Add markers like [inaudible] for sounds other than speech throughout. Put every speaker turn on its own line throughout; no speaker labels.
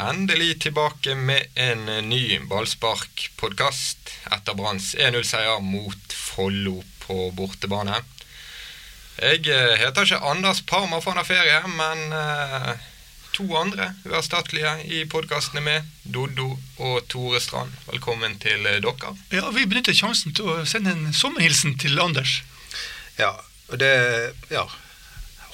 Endelig tilbake med en ny ballsparkpodkast etter Branns 1-0-seier mot Follo på bortebane. Jeg eh, heter ikke Anders Parma for han har ferie, men eh, to andre uerstattelige i podkasten er med. Doddo og Tore Strand. Velkommen til eh, dere.
Ja, Vi benytter sjansen til å sende en sommerhilsen til Anders.
Ja, og det Ja.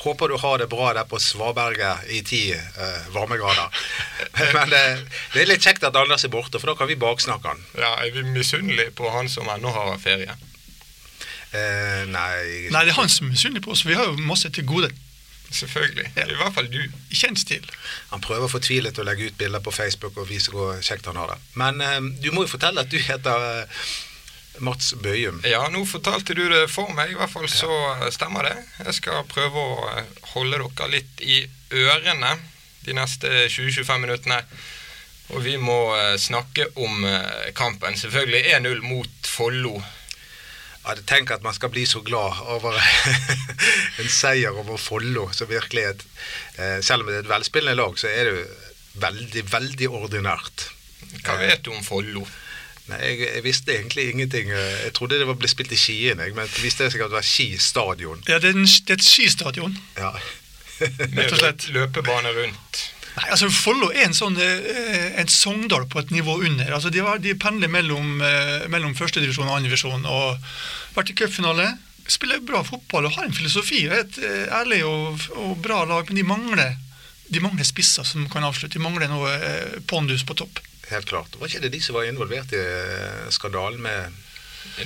Håper du har det bra der på Svaberget i ti eh, varmegrader. [laughs] Men det, det er litt kjekt at Anders er borte, for da kan vi baksnakke han.
Ja, Er vi misunnelige på han som ennå har ferie?
Eh, nei
Nei, det er han som er misunnelig på oss. Vi har jo masse til gode.
Selvfølgelig.
Ja.
I hvert fall du.
I kjent stil.
Han prøver fortvilet å legge ut bilder på Facebook og vise hvor kjekt han har det. Men eh, du må jo fortelle at du heter eh, Mats Bøyum.
Ja, nå fortalte du det for meg, i hvert fall så stemmer det. Jeg skal prøve å eh, holde dere litt i ørene de neste 20-25 minuttene. Og vi må eh, snakke om eh, kampen. Selvfølgelig 1-0 mot Follo.
Jeg tenk at man skal bli så glad over [laughs] en seier over Follo, som virkelig et Selv om det er et velspillende lag, så er det jo veldig, veldig ordinært.
Hva vet du om Follo?
Nei, jeg, jeg visste egentlig ingenting. Jeg trodde det var ble spilt i Skien, jeg, men det jeg sikkert at det var Ski stadion.
Ja, det er, en, det er et skistadion.
Ja. [laughs]
Rett
og slett.
løpebane rundt.
Nei, altså Follo er en sånn eh, en Sogndal på et nivå under. Altså De, var, de pendler mellom, eh, mellom førstedivisjon og andredivisjon. Og vært i cupfinale. Spiller bra fotball og har en filosofi. og er Et eh, ærlig og, og bra lag, men de mangler, de mangler spisser som kan avslutte. De mangler noe eh, pondus på topp.
Helt klart. Var ikke det de som var involvert i eh, skandalen med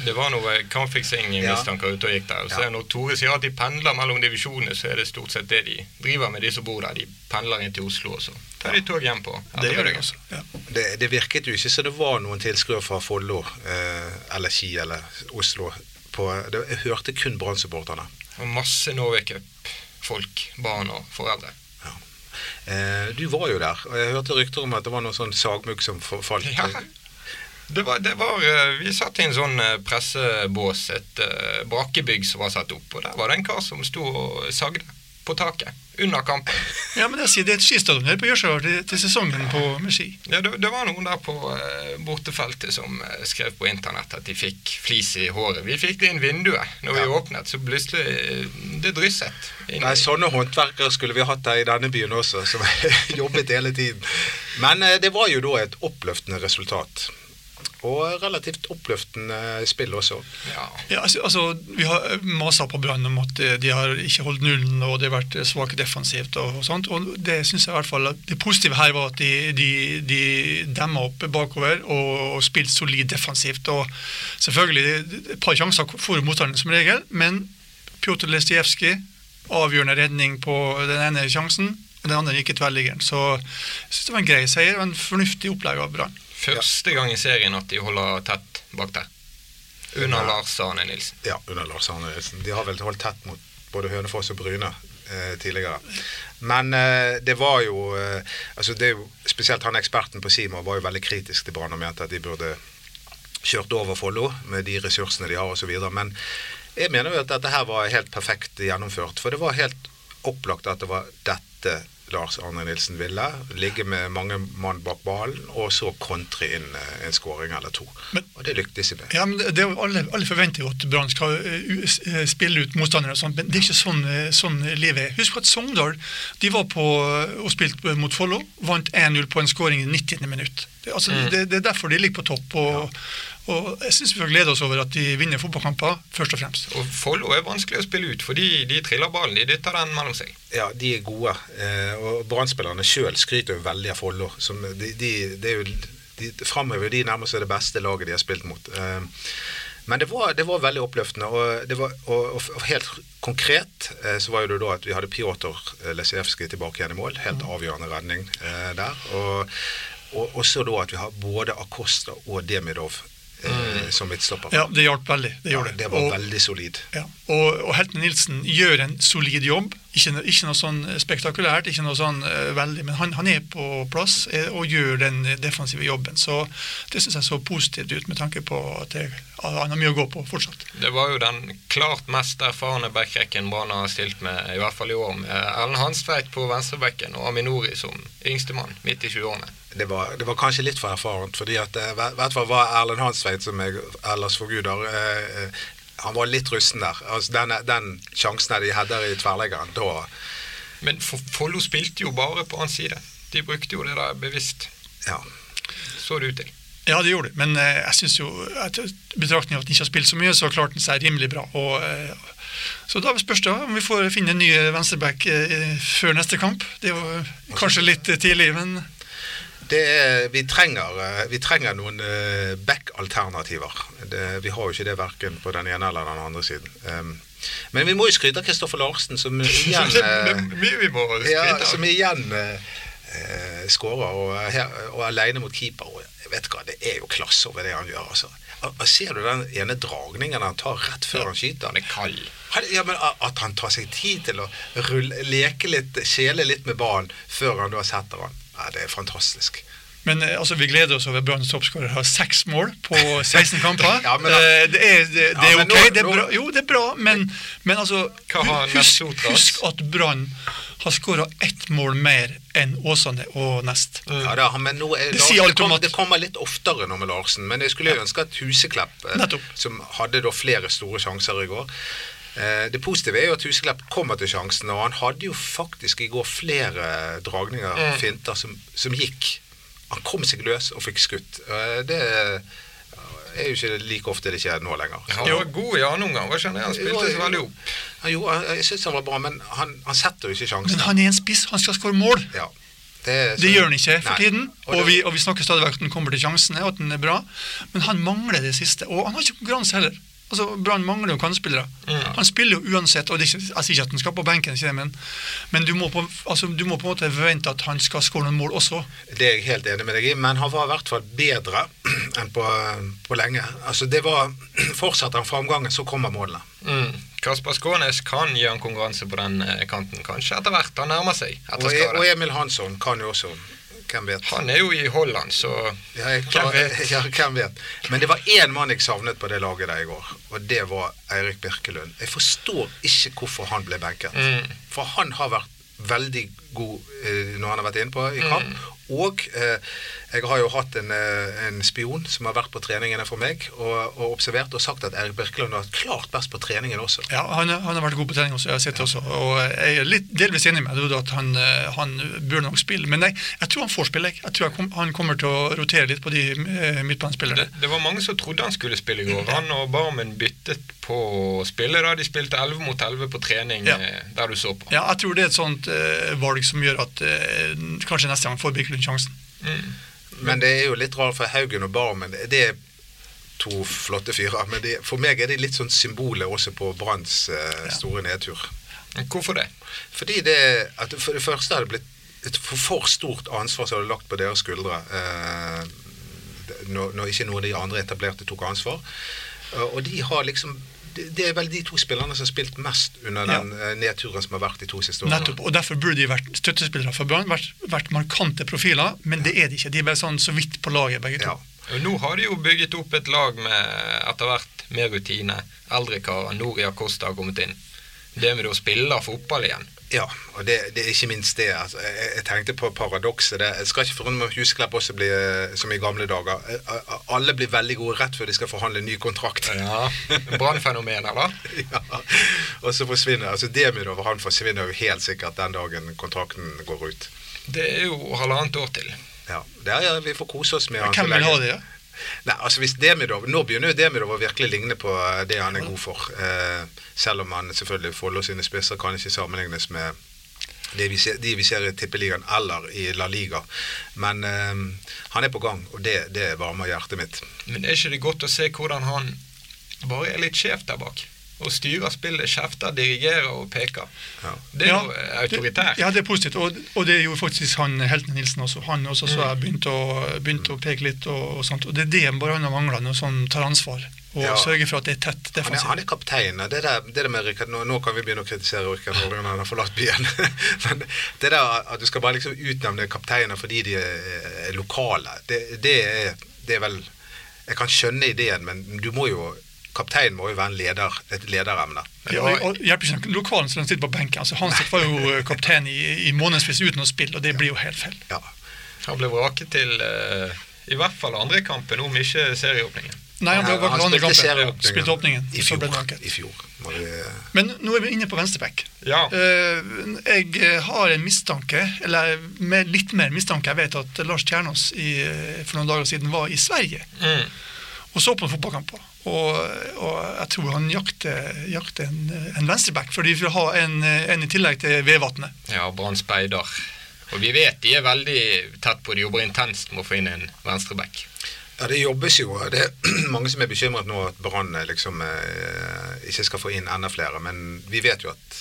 Det var noe kampfiksing i
Ja.
ute og gikk der. Så
Ja.
Når Tore sier at de pendler mellom divisjonene, så er det stort sett det de driver med, de som bor der. De pendler inn til Oslo, og så tar de tog hjem på
Det gjør de også. Ja.
det, det virket jo ikke som det var noen tilskuere fra Follo eh, eller Ski eller Oslo. På, det, jeg hørte kun Brann-supporterne.
Masse Norway Cup-folk, barn og foreldre.
Eh, du var jo der, og jeg hørte rykter om at det var noe sånn sagmugg som falt.
Ja. Det var, det var, eh, vi satt i en sånn eh, pressebås, et brakkebygg som var satt opp, og der var det en kar som sto og sagde på taket under kampen.
ja, men jeg sier Det er et skistadion her på Jørsøya til, til sesongen på, med ski.
Ja, det, det var noen der på uh, bortefeltet som uh, skrev på internett at de fikk flis i håret. Vi fikk det inn vinduet. Når vi åpnet, så plutselig uh, Det drysset. inn
Nei, Sånne håndverkere skulle vi hatt her i denne byen også, som [laughs] jobbet hele tiden. Men det var jo da et oppløftende resultat. Og relativt oppløftende spill også.
Ja.
Ja, altså, altså, Vi har masa på Brann om at eh, de har ikke holdt nullen og det har vært eh, svake defensivt. og, og sånt, og Det synes jeg i hvert fall at det positive her var at de, de, de demma opp bakover og, og spilte solid defensivt. og Selvfølgelig et par sjanser for motstanderen som regel, men Pjotr Lestijevskij avgjørende redning på den ene sjansen, og den andre gikk i tverrliggeren. Så jeg synes det var en grei seier og en fornuftig opplegg av Brann.
Første gang i serien at de holder tett bak der. Under Lars Arne Nilsen.
Ja, under Lars Arne Nilsen. De har vel holdt tett mot både Hønefoss og Bryne eh, tidligere. Men eh, det var jo eh, altså det Spesielt han eksperten på Sima var jo veldig kritisk til Brann og mente at de burde kjørt over Follo med de ressursene de har osv. Men jeg mener jo at dette her var helt perfekt gjennomført. For det var helt opplagt at det var dette Lars Arne Nilsen ville. Ligge med mange mann bak ballen, og så kontre inn eh, en skåring eller to.
Men-
og det lyktes de med.
Ja, men det, alle, alle forventer jo at Brann skal u- s- eh, spille ut motstandere, og sånt, men det er ikke sånn, sånn livet er. Husk at Sogndal de var på og spilte mot Follo, vant 1-0 på en skåring i 90. minutt. Det, altså, det, det er derfor de ligger på topp. og, og Jeg syns vi får glede oss over at de vinner fotballkamper, først og fremst.
Og Follo er vanskelig å spille ut, fordi de triller ballen. De dytter den mellom seg.
Ja, de er gode. Eh, og Brann-spillerne sjøl skryter jo veldig av Follo. som De, de, det er jo, de framhever jo de nærmest er det beste laget de har spilt mot. Eh, men det var, det var veldig oppløftende. Og, det var, og, og, helt konkret eh, så var jo det da at vi hadde Pjotr Lesijevskij tilbake igjen i mål. Helt avgjørende redning eh, der. Og, og så da at vi har både Acosta og Demidov som midtstopper.
Ja, Det hjalp veldig. Det
Ja, det var
og,
veldig solid.
ja, og, og Helten Nilsen gjør en solid jobb. Ikke, ikke noe sånn spektakulært, ikke noe sånn uh, veldig, men han, han er på plass eh, og gjør den defensive jobben. Så det syns jeg så positivt ut, med tanke på at det, han har mye å gå på fortsatt.
Det var jo den klart mest erfarne backrekken Brann har stilt med, i hvert fall i år, med Erlend Hanstveit på venstrebekken og Aminori som yngstemann midt i 20-årene.
Det var, det var kanskje litt for erfarent, fordi at eh, hvert fall var Erlend Hansveit, som jeg ellers forguder, eh, eh, han var litt rusten der. Altså, den, den sjansen de header i tverrleggeren, da
Men Follo spilte jo bare på hans side. De brukte jo det der bevisst,
Ja.
så det ut til.
Ja, det gjorde det, men eh, jeg syns jo at i betraktning av at han ikke har spilt så mye, så klarte han seg rimelig bra. Og, eh, så da spørs det om vi får finne en ny venstreback eh, før neste kamp. Det er jo kanskje litt tidlig, men
er, vi, trenger, eh, vi trenger noen eh, back-alternativer. Vi har jo ikke det verken på den ene eller den andre siden. Um, men vi må jo skryte av Kristoffer Larsen, [laughs] som igjen eh, ja, som igjen uh, skårer og, og er alene mot keeper. Og jeg vet hva, Det er jo klasse over det han gjør. altså. Ser du den ene dragningen han tar rett før han skyter?
Er kald.
Ja, men At han tar seg tid til å rulle, leke litt, kjele litt med ballen før han da setter han. Ja, det er fantastisk.
Men eh, altså, vi gleder oss over Branns toppskårer har seks mål på 16 [laughs] kamper.
Ja, men
Eh, det er, det, det
Ja,
er ok,
nå-
det er bra. Jo, det er bra, men, men altså husk, husk at Brann har skåra ett mål mer enn Åsane og Nest.
Ja, da, men nå er,
Det
Larsen- kom, det kommer litt oftere nå med Larsen. Men jeg skulle ja. ønske at Huseklepp, eh, som hadde da flere store sjanser i går Det positive er jo at Huseklepp kommer til sjansen, og han hadde jo faktisk i går flere dragninger,
Mm.
finter, som, som gikk. Han kom seg løs og fikk skutt. Eh, Det er jo ikke like ofte det skjer nå lenger.
Han var god i annen omgang, var ikke han? Han spilte så veldig opp.
Jo, jeg syns han var bra, men han, han setter jo ikke sjansen.
Men han er en spiss, han skal skåre mål.
ja. det, så,
Det gjør han ikke for
Nei.
tiden,
Og
og vi, og vi snakker stadig vekk at han kommer til sjansene, og at han er bra. Men han mangler det siste. Og han har ikke konkurranse heller. Altså, Brann mangler jo kantspillere.
Mm.
Han spiller jo uansett, og det jeg sier ikke at han skal på benken, men, men du, må på, altså, du må på en måte forvente at han skal skåre noen mål også.
Det er jeg helt enig med deg i, men han var i hvert fall bedre [clears throat] enn på, på lenge. Altså det var [clears throat] Fortsetter han framgangen, så kommer målene.
Mm. Kasper Skånes kan gi en konkurranse på den eh, kanten, kanskje etter hvert. Han nærmer seg
Og,
etter
e- og. Emil Hansson kan jo også. Hvem vet?
Han er jo i Holland, så
Ja, jeg,
Hvem [laughs] vet?
ja, hvem vet? Men det var én mann jeg savnet på det laget der i går, og det var Eirik Birkelund. Jeg forstår ikke hvorfor han ble benket.
Mm.
For han har vært veldig god eh, når han har vært inne på i kamp. Og eh, jeg har jo hatt en, eh, en spion som har vært på treningene for meg og, og observert og sagt at Erik Birkeland har vært klart best på treningen også.
Ja, han, han har vært god på trening også, jeg har sett det også. Og jeg er litt delvis enig med deg at han, eh, han bør nok spille. Men nei, jeg tror han får spille. jeg. Tror jeg kom, han kommer til å rotere litt på de eh, midtbanespillerne.
det, det var mange som trodde han skulle spille i går. Han og Barmen byttet på å spille da de spilte 11 mot 11 på trening
Ja.
der du så på.
Ja, jeg tror det er et sånt eh, valg som gjør at eh, kanskje neste gang får Birkelund sjansen.
Mm.
Men det er jo litt rart for Haugen og Barmen. Det er to flotte fyrer. Men det, for meg er de litt sånn symbolet også på Branns eh, store nedtur.
Hvorfor det?
Fordi det at For det første har det blitt et for, for stort ansvar som er lagt på deres skuldre. Eh, når, når ikke noen av de andre etablerte tok ansvar. Eh, og de har liksom det, er vel de to spillerne som har spilt mest under den ja. nedturen som har vært de to siste årene.
Nettopp, og Derfor burde de vært støttespillere for Brann, vært, vært markante profiler, men det er de ikke. De er bare sånn så vidt på laget, begge to.
Ja.
Og Nå har de jo bygget opp et lag med etter hvert mer rutine. Eldre karer. Noria Costa har kommet inn. Det med å spille fotball igjen.
Ja, og det, det er ikke minst det. Altså, jeg, jeg tenkte på paradokset. Jeg skal ikke forundre meg om Husklepp også blir eh, som i gamle dager. Eh, eh, Alle blir veldig gode rett før de skal forhandle ny kontrakt.
Ja, Brannfenomener, da. [laughs]
Ja, og så forsvinner altså Demidov han forsvinner jo helt sikkert den dagen kontrakten går ut.
Det er jo halvannet år til.
Ja, det er, ja, Vi får kose oss med han
Hvem vil ha det? Ja?
Nei, altså hvis Demidov, Nå begynner jo Demidov å virkelig ligne på eh, det han er god for. Eh, selv om han selvfølgelig Follo sine spisser kan ikke sammenlignes med vi ser, de vi ser i Tippeligaen eller i La Liga. Men eh, han er på gang, og det, det varmer hjertet mitt.
Men er ikke det godt å se hvordan han bare er litt sjef der bak? Og styrer spillet, kjefter, dirigerer og peker.
Ja.
Det er
Ja,
noe autoritært.
Det, ja, det er positivt. Og, og det gjorde faktisk han Heltene Nilsen også. Han også så
Mm.
jeg begynte å, begynte å peke litt og, og sånt. Og det er det bare han mangler, mangla, noe som tar ansvar. og
Ja.
sørge for at det er tett
Han er,
defensivt.
han er kaptein. Det der, det der med Rikard, nå, nå kan vi begynne å kritisere Rikard Norge når han har forlatt byen. [laughs] Men det der at du skal bare liksom utnevne kapteiner fordi de er er lokale, det, det, er, det er vel Jeg kan skjønne ideen, men du må jo Kapteinen må jo være en leder, et lederemne.
Ja, og, hjelper ikke noen lokalen som sitter på benken. Altså, Hanseth var jo [laughs] kaptein i, i månedsvis uten å spille, og det blir jo helt feil.
Ja.
Han ble vraket til uh, i hvert fall andre kampen, om ikke serieåpningen.
Nei, han ble
Han
valgt andre kampen. Spilte åpningen.
I fjor. I fjor.
Men nå er vi inne på venstreback.
Ja.
Uh, jeg eh, har en mistanke, eller med litt mer mistanke. Jeg vet at Lars Tjernås i, for noen dager siden var i Sverige
Mm.
og så på noen fotballkamper. Og, og jeg tror han jakter, jakter en, en venstreback, for de vil ha en, en i tillegg til Vevatnet.
Ja, Brann speider. Og vi vet de er veldig tett på. De jobber intenst med å få inn en venstreback.
Ja, Det jobbes jo. Det er [clears throat] mange som er bekymret nå at Brann eh, liksom eh, ikke skal få inn enda flere. Men vi vet jo at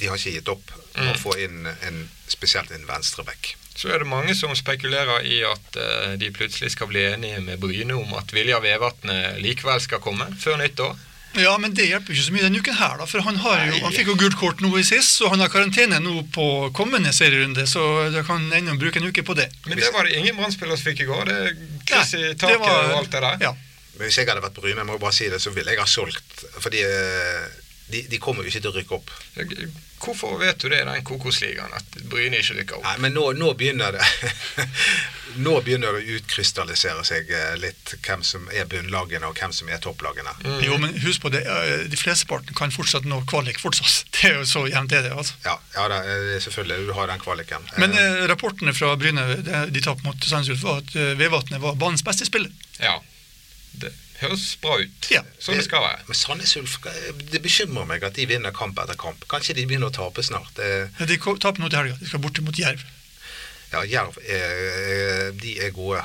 de har ikke gitt opp å
Mm.
få inn en, spesielt en venstreback.
Så er det mange som spekulerer i at eh, de plutselig skal bli enige med Bryne om at Vilja Vevatnet likevel skal komme før nyttår.
Ja, men det hjelper ikke så mye denne uken her, da. For han, har jo, han fikk jo gult kort nå i sist, og han har karantene nå på kommende serierunde, så det kan ennå bruke en uke på det.
Men det var det ingen Brann-spillere som fikk i går. Det er kryss i taket
var-
og alt det der.
Ja.
Men hvis jeg hadde vært Bryne, jeg må bare si det, så ville jeg ha solgt. Fordi eh, de, de kommer jo ikke til å rykke opp.
Hvorfor vet du det i den Kokosligaen, at Bryne ikke rykker opp?
Nei, men nå, nå begynner det [laughs] Nå begynner det å utkrystallisere seg eh, litt hvem som er bunnlagene, og hvem som er topplagene.
Mm.
Jo, men husk på det, eh, de flesteparten kan fortsatt nå kvalik fortsatt. [laughs] Det er jo så jevnt er det, altså.
Ja, ja da, eh, selvfølgelig. Du har den kvaliken.
Men
Eh,
rapportene fra Bryne de, tapte mot Sandnes Ulf, var at Vevatnet var banens beste spiller.
Ja. Det høres bra ut.
Ja.
som det skal være.
Men Sandnes Ulf, det bekymrer meg at de vinner kamp etter kamp. Kanskje de begynner å tape snart. Det,
De taper nå til helga. De skal borte mot Jerv.
ja, Jerv er, de er gode.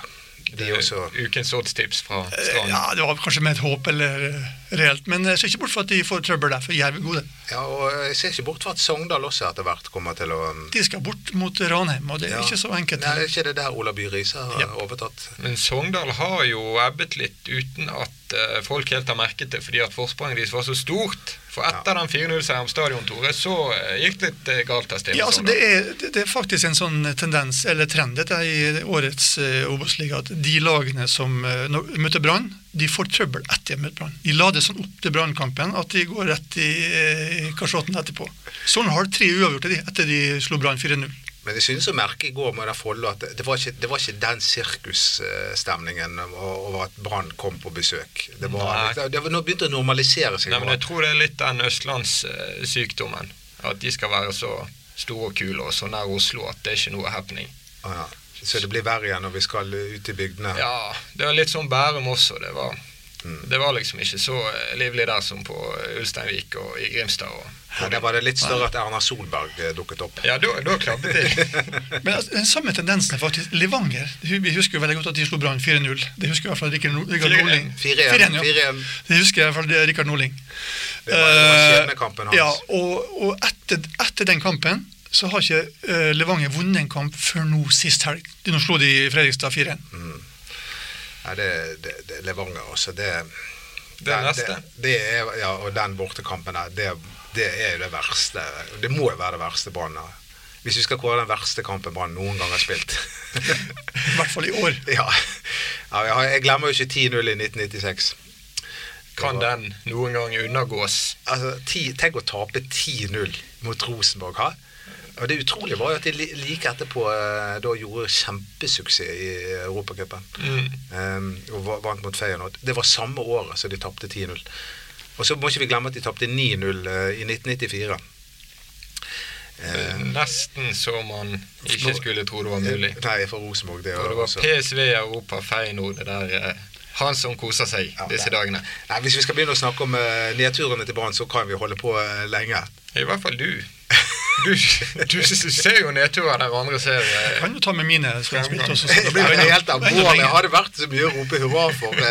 De er
er
også
ukens oddstips fra
Eh,
Strand.
Ja, det var kanskje med et håp eller eh, reelt, men jeg ser ikke bort fra at de får trøbbel der, for Jerv er gode.
Ja, og jeg ser ikke bort fra at Sogndal også etter hvert kommer til å
De skal bort mot Ranheim, og det er
ja.
ikke så enkelt.
Nei, er ikke det der Ola By Riise har
Ja.
overtatt?
Men Sogndal har jo ebbet litt uten at eh, folk helt har merket det, fordi at forspranget deres var så stort. For etter den 4-0-seieren på Stadion, Tore, så eh, gikk det litt eh, galt av sted.
Ja, altså det, er, det- det er faktisk en sånn tendens, eller trend, dette i årets uh, Obos-liga, at de lagene som uh, møter Brann, de får trøbbel etter hjemmebrann. Brann. De lader sånn opp til Brannkampen at de går rett i, eh, kasjotten etterpå. Sånn har tre uavgjorte de, etter de slo Brann 4-0.
Men jeg synes å merke i går med det Follo at det, det, var ikke, det var ikke den sirkusstemningen over at Brann kom på besøk. Det var,
Nei.
det var nå begynte å normalisere seg.
Nei, men jeg tror det er litt den østlandssykdommen. At de skal være så store og kule og så nær Oslo at det er ikke noe happening.
Ah, ja. Så det blir verre igjen når vi skal ut i bygdene.
Ja, det var litt sånn Bærum også. Det var,
Mm.
det var liksom ikke så eh, livlig der som på eh, Ulsteinvik og i Grimstad. Og,
Ja, der var det litt større at Erna Solberg eh, dukket opp.
ja, da, da klabbet det. [laughs]
Men altså, den samme tendensen er faktisk Levanger. Vi husker jo veldig godt at de slo Brann 4-0. Det husker i hvert fall Rikard Norling.
4-1.
Nordling.
4-1.
4-1, ja.
4-1.
Det husker i hvert fall Rikard Nordling.
Det var, det var
Eh,
skjebnekampen hans.
Ja, og, og etter, etter den kampen så har ikke eh, Levanger vunnet en kamp før nå sist helg. De Nå slo de Fredrikstad 4-1.
Nei, det, det, det Levanger også. Det,
Det er neste.
Det, det er, ja, og den bortekampen der, det, det er jo det verste. Det må jo være det verste Brann har. Hvis vi skal kåre den verste kampen Brann noen gang har spilt. [laughs]
I hvert fall i år. [laughs]
ja. ja jeg, jeg glemmer jo ikke 10-0 i 1996.
Kan den noen gang undergås?
Altså, ti, Tenk å tape 10-0 mot Rosenborg. Ha? Og Det utrolige var jo at de like etterpå eh, da gjorde kjempesuksess i Europacupen.
Mm.
Um, og vant mot Feyenoord. Det var samme året som de tapte 10-0. Og så må ikke vi glemme at de tapte 9-0 eh, i 1994. Uh,
Nesten så man ikke skulle tro det var mulig.
Nei, for Rosenborg. Det,
Og det
var også.
PSV i Europa, Feyenoord, det der eh, Han som koser seg
Ja,
disse dagene.
Nei, Hvis vi skal begynne å snakke om uh, nedturene til Brann, så kan vi holde på uh, lenge.
I hvert fall du. [laughs] Du, du ser jo nedturer der andre ser eh,
Kan jo ta med mine som jeg spilte også. så
Det
blir
helt alvorlig. Har det vært så mye å rope hurra for?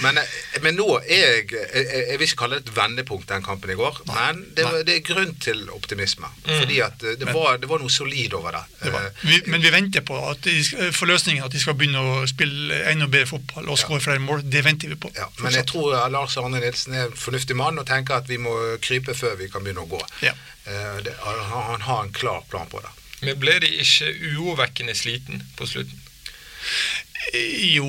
Eh, Men, eh, men nå er jeg, jeg Jeg vil ikke kalle det et vendepunkt, den kampen i går.
Nei.
Men det, det er grunn til optimisme.
Mm.
Fordi at eh, det
Men-
var, det var noe solid over det.
Det.
Eh,
Vi, men vi venter på at de skal, forløsningen at de skal begynne å spille enda bedre fotball og skåre flere mål. Det venter vi på.
Ja, men jeg tror Lars Arne Nilsen er en fornuftig mann og tenker at vi må krype før vi kan begynne å gå.
Ja.
Eh, det, han, han har en klar plan på det.
Men ble de ikke urovekkende sliten på slutten?
Eh, Jo,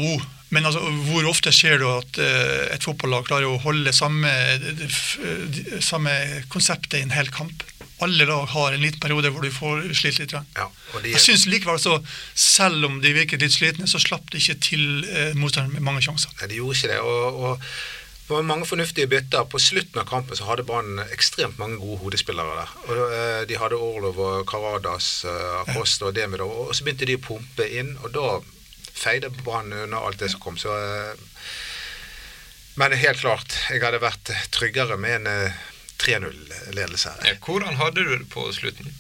men altså, hvor ofte skjer det at eh, et fotballag klarer å holde samme, de- samme konseptet i en hel kamp? Alle lag har en liten periode hvor du får slitt litt.
Ja, de,
Jeg synes likevel så, Selv om de virket litt slitne, så slapp de ikke til eh, motstanderen med mange sjanser.
Nei, de gjorde ikke det. Og, og det var mange fornuftige bytter. På slutten av kampen så hadde Brann ekstremt mange gode hodespillere der. Og eh, De hadde Orlov og Caradas, eh, Acosta og Demidov, og så begynte de å pumpe inn, og da feide Brann og alt det som kom. Så, eh, men helt klart, jeg hadde vært tryggere med en eh, 3-0-ledelse.
Ja, hvordan hadde du det på slutten?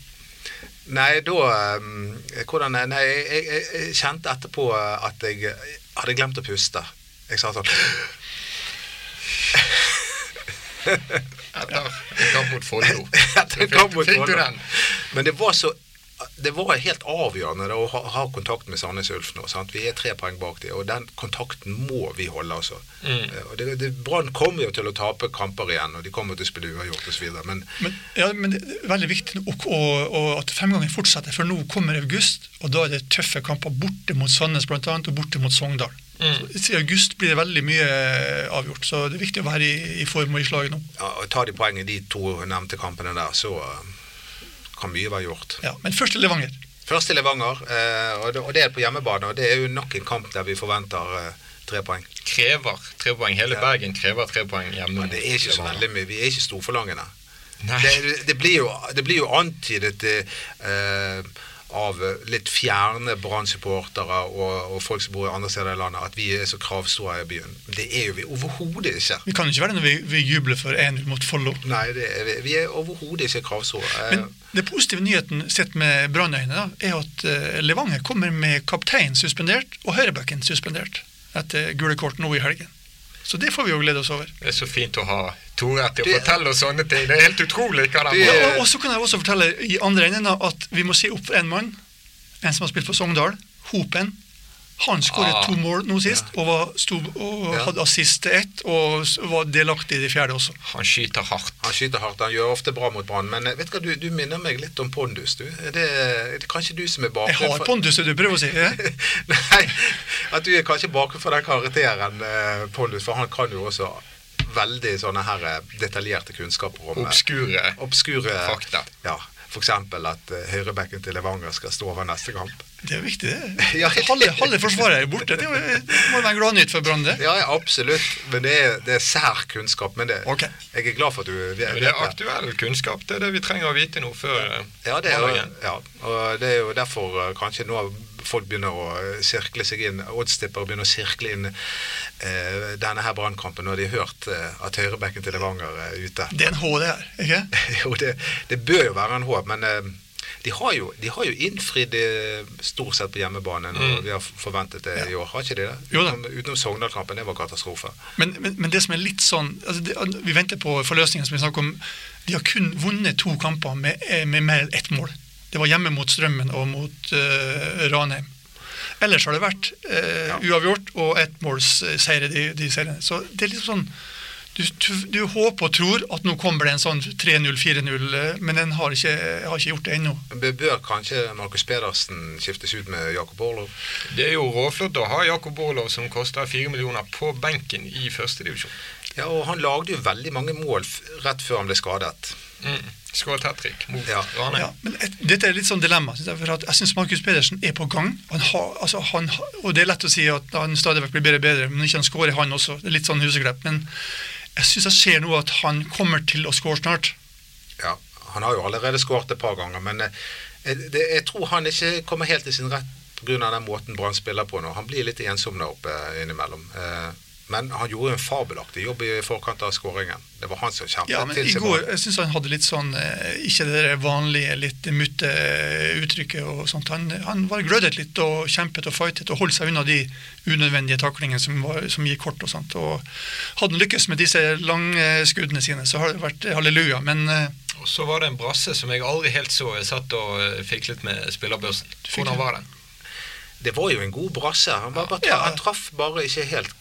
Nei, da eh, hvordan, Nei, jeg, jeg, jeg, kjente etterpå eh, at jeg hadde glemt å puste. Jeg sa sånn
Etter en kamp mot Follo. [laughs] Fikk du den?
Men det var så det var helt avgjørende da, å ha, ha kontakt med Sandnes Ulf nå. Sant? Vi er tre poeng bak dem, og den kontakten må vi holde. altså.
Mm.
Eh, Og det, det, Brann kommer jo til å tape kamper igjen, og de kommer til å spille uavgjort osv. Men
Men, ja, men det er veldig viktig å, å, å, at femgangen fortsetter, for nå kommer august, og da er det tøffe kamper borte mot Sandnes annet, og borte mot Sogndal.
Mm.
Så I august blir det veldig mye avgjort, så det er viktig å være i, i form og i slaget nå.
ja, og tar de poeng i de to nevnte kampene der, så eh, kan mye være gjort.
Ja, men først til Levanger.
Først til Levanger, eh, og det, er på hjemmebane. Og det er jo nok en kamp der vi forventer eh, tre poeng.
Krever tre poeng. Hele
Ja.
Bergen krever tre poeng hjemme.
Men det er ikke så veldig mye. Vi er ikke storforlangende. Det, det, blir jo, det blir jo antydet eh, av litt fjerne Brann-supportere og, og folk som bor i andre steder i landet, at vi er så kravstore i byen. Det er jo vi overhodet ikke.
Vi kan ikke være når vi, vi jubler for 1-0 mot Follo.
Nei, det er, vi- vi er overhodet ikke kravstore. Eh,
Men det positive nyheten sett med Brannøyne er at eh, Levanger kommer med kaptein suspendert og høyrebacken suspendert etter gule kort nå i helgen. Så det får vi jo glede oss over.
Det er så fint å ha Tore til å fortelle oss sånne ting. Det er helt utrolig hva de
Ja,
gjør.
og, og så kan jeg også fortelle i andre enden at vi må si opp for en mann. En som har spilt for Sogndal. Hopen. Han skåret
Ah.
to mål nå sist, og, var, stod, og
Ja.
hadde assist til ett, og var delaktig i det fjerde også.
Han skyter hardt.
Han skyter hardt, han gjør ofte bra mot Brann. Men eh, vet du hva, du, du minner meg litt om Pondus, du. Er det, er det kanskje du som er
Jeg
bakgrunn
har pondus, det du prøver å si. Ja? [laughs]
Nei, at du er kanskje bakgrunn for den karakteren eh, Pondus, for han kan jo også veldig sånne her eh, detaljerte kunnskaper om eh,
Obskure
obskure
fakta.
Ja, F.eks. at eh, høyrebekken til Levanger skal stå over neste kamp.
Det er viktig, det. [laughs]
Ja.
Halve, halve forsvaret er borte. Det er det må være gladnytt for Brann, det.
Ja, ja, absolutt. Men det er, det er sær kunnskap. Men det,
okay.
jeg er glad for at du vet
Men det er aktuell kunnskap. Det er det vi trenger å vite nå før
Ja, det er, ja, og det er jo derfor kanskje nå folk begynner å sirkle seg inn, oddstippere begynner å sirkle inn denne her brannkampen når de har hørt eh, at høyrebekken til Levanger er ute.
Det er en H, det her. ikke? [laughs]
jo, det, det bør jo være en H. men eh, de har jo, de har jo innfridd eh, stort sett på hjemmebane når
Mm.
vi har forventet det i år. Har ikke de det? Utenom, utenom Sogndal-kampen, det var katastrofe.
Men, men, men det som er litt sånn altså det, Vi venter på forløsningen som vi snakker om. De har kun vunnet to kamper med, eh, med mer enn ett mål. Det var hjemme mot Strømmen og mot uh, Ranheim. Ellers har det vært eh,
Ja.
uavgjort og ettmålsseire de, de seriene. Så det er liksom sånn du, du, håper og tror at nå kommer det en sånn 3-0-4-0, eh, men den har ikke, har ikke gjort det ennå.
Men Bør kanskje Markus Pedersen skiftes ut med Jakob Orlov?
Det er jo råflott å ha Jakob Orlov, som koster 4 millioner, på benken i førstedivisjon.
Ja, og han lagde jo veldig mange mål rett før han ble skadet.
Mm. Skåret hat trick mot
Ja.
Rane.
Ja, men et, dette er litt sånn dilemma. synes Jeg for at jeg syns Markus Pedersen er på gang. Han har, altså han, og Det er lett å si at han stadig vekk blir bedre og bedre, men ikke han skårer, han også. Det er litt sånn huseklepp. Men jeg syns jeg ser nå at han kommer til å skåre snart.
Ja, Han har jo allerede skåret et par ganger, men eh, jeg, det, jeg tror han ikke kommer helt til sin rett pga. den måten Brann spiller på nå. Han blir litt ensom der oppe innimellom. Eh, Men han gjorde en fabelaktig jobb i forkant av skåringen. Det var han som kjempet
Ja, men
til
i går syns han hadde litt sånn eh, Ikke det der vanlige litt mutte uttrykket og sånt. Han, han var glødet litt og kjempet og fightet og holdt seg unna de unødvendige taklingene som, var, som gikk kort og sånt. Og hadde han lykkes med disse langskuddene sine, så har det vært halleluja. Men eh,
Og så var det en brasse som jeg aldri helt så. Jeg satt og fikk fiklet med spillerbørsen. Hvordan var den?
Det var jo en god brasse. Han, bare, bare,
Ja.
han traff bare ikke helt, eh,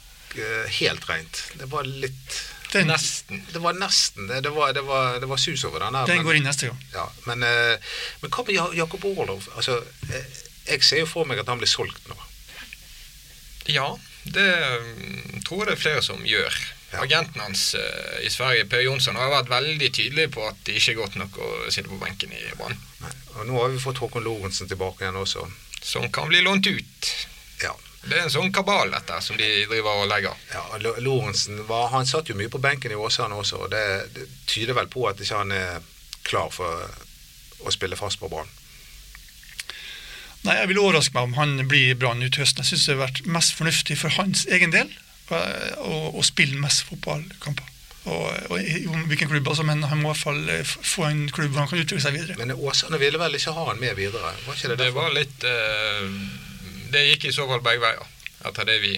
helt rent. Det var litt
den,
Nesten.
Det var nesten det. Det var, det var, det var sus over den her.
den
men-
går inn neste gang.
Ja, men, eh, men hva med Jakob Orlov? Altså, eh, jeg ser jo for meg at han blir solgt nå.
Ja, det mm, tror jeg det er flere som gjør.
Ja.
Agenten hans eh, i Sverige, Per Jonsson, har vært veldig tydelig på at det ikke er godt nok å sitte på benken i Brann.
Og nå har vi fått Håkon Lorentzen tilbake igjen også.
Som kan bli lånt ut.
Ja.
Det er en sånn kabal, dette, som de driver og legger.
ja Lo- Lorentzen var, han satt jo mye på benken i Åsane også, og det, det tyder vel på at ikke han er klar for å spille fast på Brann.
Nei, Jeg vil overraske meg om han blir i Brann ut høsten. Jeg syns det har vært mest fornuftig for hans egen del eh, å, å spille mest fotballkamper. Og, og i om hvilken klubb, altså, men han må i hvert fall eh, få en klubb hvor han kan utvikle seg videre.
Men Åsane ville vel ikke ha han med videre? Var ikke det
Det var litt eh, Det gikk i så fall begge veier, etter det vi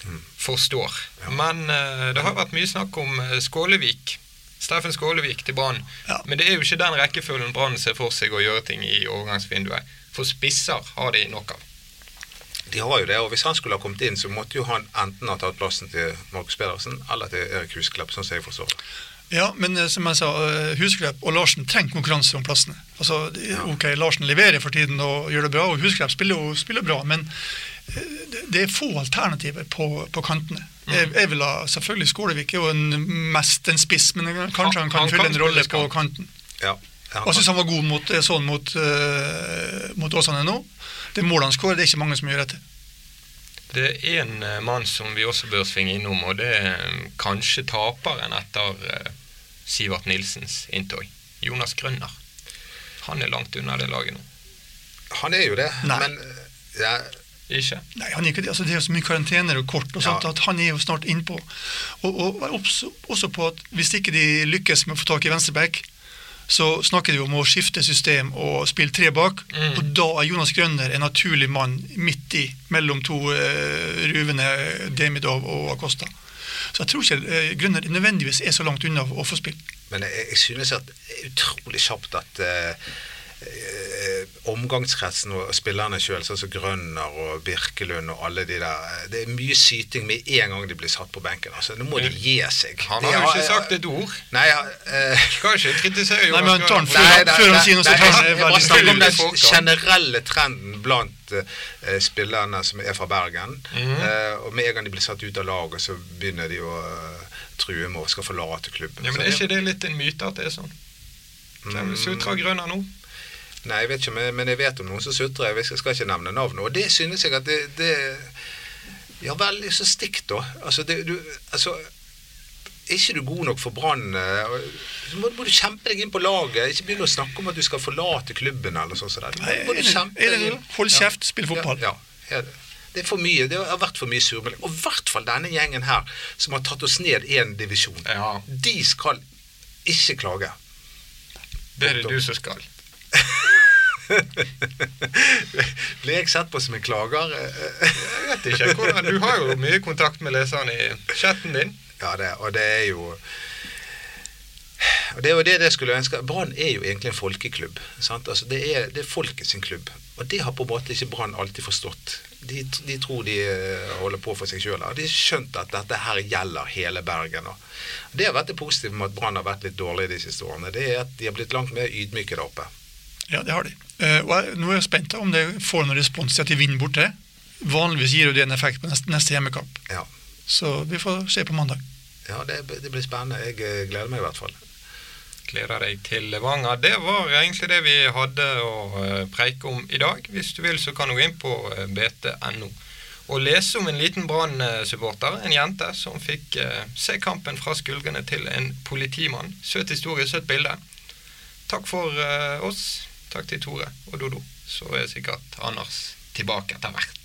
Mm.
forstår.
Ja.
Men uh, det har vært mye snakk om eh, Skålevik. Steffen Skålevik til Brann.
Ja.
Men det er jo ikke den rekkefølgen Brann ser for seg å gjøre ting i overgangsvinduet. For spisser har de nok av.
De har jo det, og hvis han skulle ha kommet inn, så måtte jo han enten ha tatt plassen til Markus Pedersen eller til Erik Husklepp, sånn som jeg forstår det.
Ja, men eh, som jeg sa, eh, Husklepp og Larsen trenger konkurranse om plassene. Altså, ok, Larsen leverer for tiden og gjør det bra, og Husklepp spiller jo spiller bra, men eh, det- er få alternativer på, på kantene. Jeg, jeg vil ha, selvfølgelig Skålevik er jo en, mest en spiss, men kanskje han kan
Han
fylle
kan
en rolle på kanten.
Ja. Ja,
jeg syns han var god mot, sånn mot, uh, mot Åsane nå. Det målet han skårer, det er ikke mange som gjør dette.
Det er en eh, mann som vi også bør svinge innom, og det er kanskje taperen etter Sivert Nilsens inntog. Jonas Grønner. Han er langt unna det laget nå.
Han er jo det,
Nei.
men eh, ja,
Ikke?
Nei, han er ikke det. Altså, det er så mye karantener og kort, og sånt,
Ja.
at han er jo snart innpå. Og, og vær også på at hvis ikke de lykkes med å få tak i venstreback, så snakker de om å skifte system og spille tre bak.
Mm.
Og da er Jonas Grønner en naturlig mann midt i, mellom to uh, ruvende Demidov og Acosta. Så jeg tror ikke uh, Grønner nødvendigvis er så langt unna å få spille.
Men jeg, jeg synes at det er utrolig kjapt at eh, omgangskretsen og spillerne sjøl, sånn som Grønner og Birkelund og alle de der eh, Det er mye syting med en gang de blir satt på benken. Altså, Nå må de gi seg.
Han har jo ikke sagt et ord.
Nei, ja, eh,
Skal ikke kritisere
Nei, men
Jonas
tar den før,
Nei,
han-
nei,
før han sier noe, så tar han
jeg
det
bare snakker om den generelle trenden blant eh, spillerne som er fra Bergen.
Mhm.
Eh, og med en gang de blir satt ut av laget, så begynner de å eh, true med å skal forlate klubben.
Ja, men Er ikke det litt en myte at det er sånn?
Mm.
Sutrer Grønner nå?
Nei, jeg vet ikke, men, jeg vet om noen som sutrer. Jeg skal ikke nevne navnet. Og det synes jeg at det, det Ja, vel, så stikk, da. Altså, det, du, altså er ikke du god nok for Brann, eh, så må, må du kjempe deg inn på laget. Ikke begynne å snakke om at du skal forlate klubben eller sånn. det. Må, må du kjempe deg inn.
Hold kjeft, spill fotball.
Ja, ja, ja. Det er for mye. Det har vært for mye surmelding. Og i hvert fall denne gjengen her, som har tatt oss ned én divisjon.
Ja,
De skal ikke klage.
det er det du som skal. [laughs] [laughs]
Blir jeg sett på som en klager?
Jeg vet ikke hvordan Du har jo mye kontakt med leserne i chatten din.
Ja, det, og det er jo og Det er jo det jeg skulle ønske. Brann er jo egentlig en folkeklubb. Altså, det, er, det er folket sin klubb. Og det har på en måte ikke Brann alltid forstått. De, de tror de eh, holder på for seg sjøl. De har skjønt at dette her gjelder hele Bergen. Og det har vært det positive med at Brann har vært litt dårlig de siste årene. Det er at de har blitt langt mer ydmyke der oppe.
Ja, det har de. Eh, og jeg, nå er jeg spent om det får noen respons til at de vinner borte. Vanligvis gir det en effekt på neste, neste hjemmekamp.
Ja,
Så vi får se på mandag.
ja det, det blir spennende. Jeg eh, gleder meg i hvert fall.
Gleder deg til Levanger. Det var egentlig det vi hadde å eh, preike om i dag. Hvis du vil, så kan du gå inn på bt.no og lese om en liten Brann-supporter, en jente, som fikk se kampen fra skuldrene til en politimann. Søt historie, søt bilde. Takk for oss. Takk til Tore og Dodo. Så er sikkert Anders tilbake etter hvert.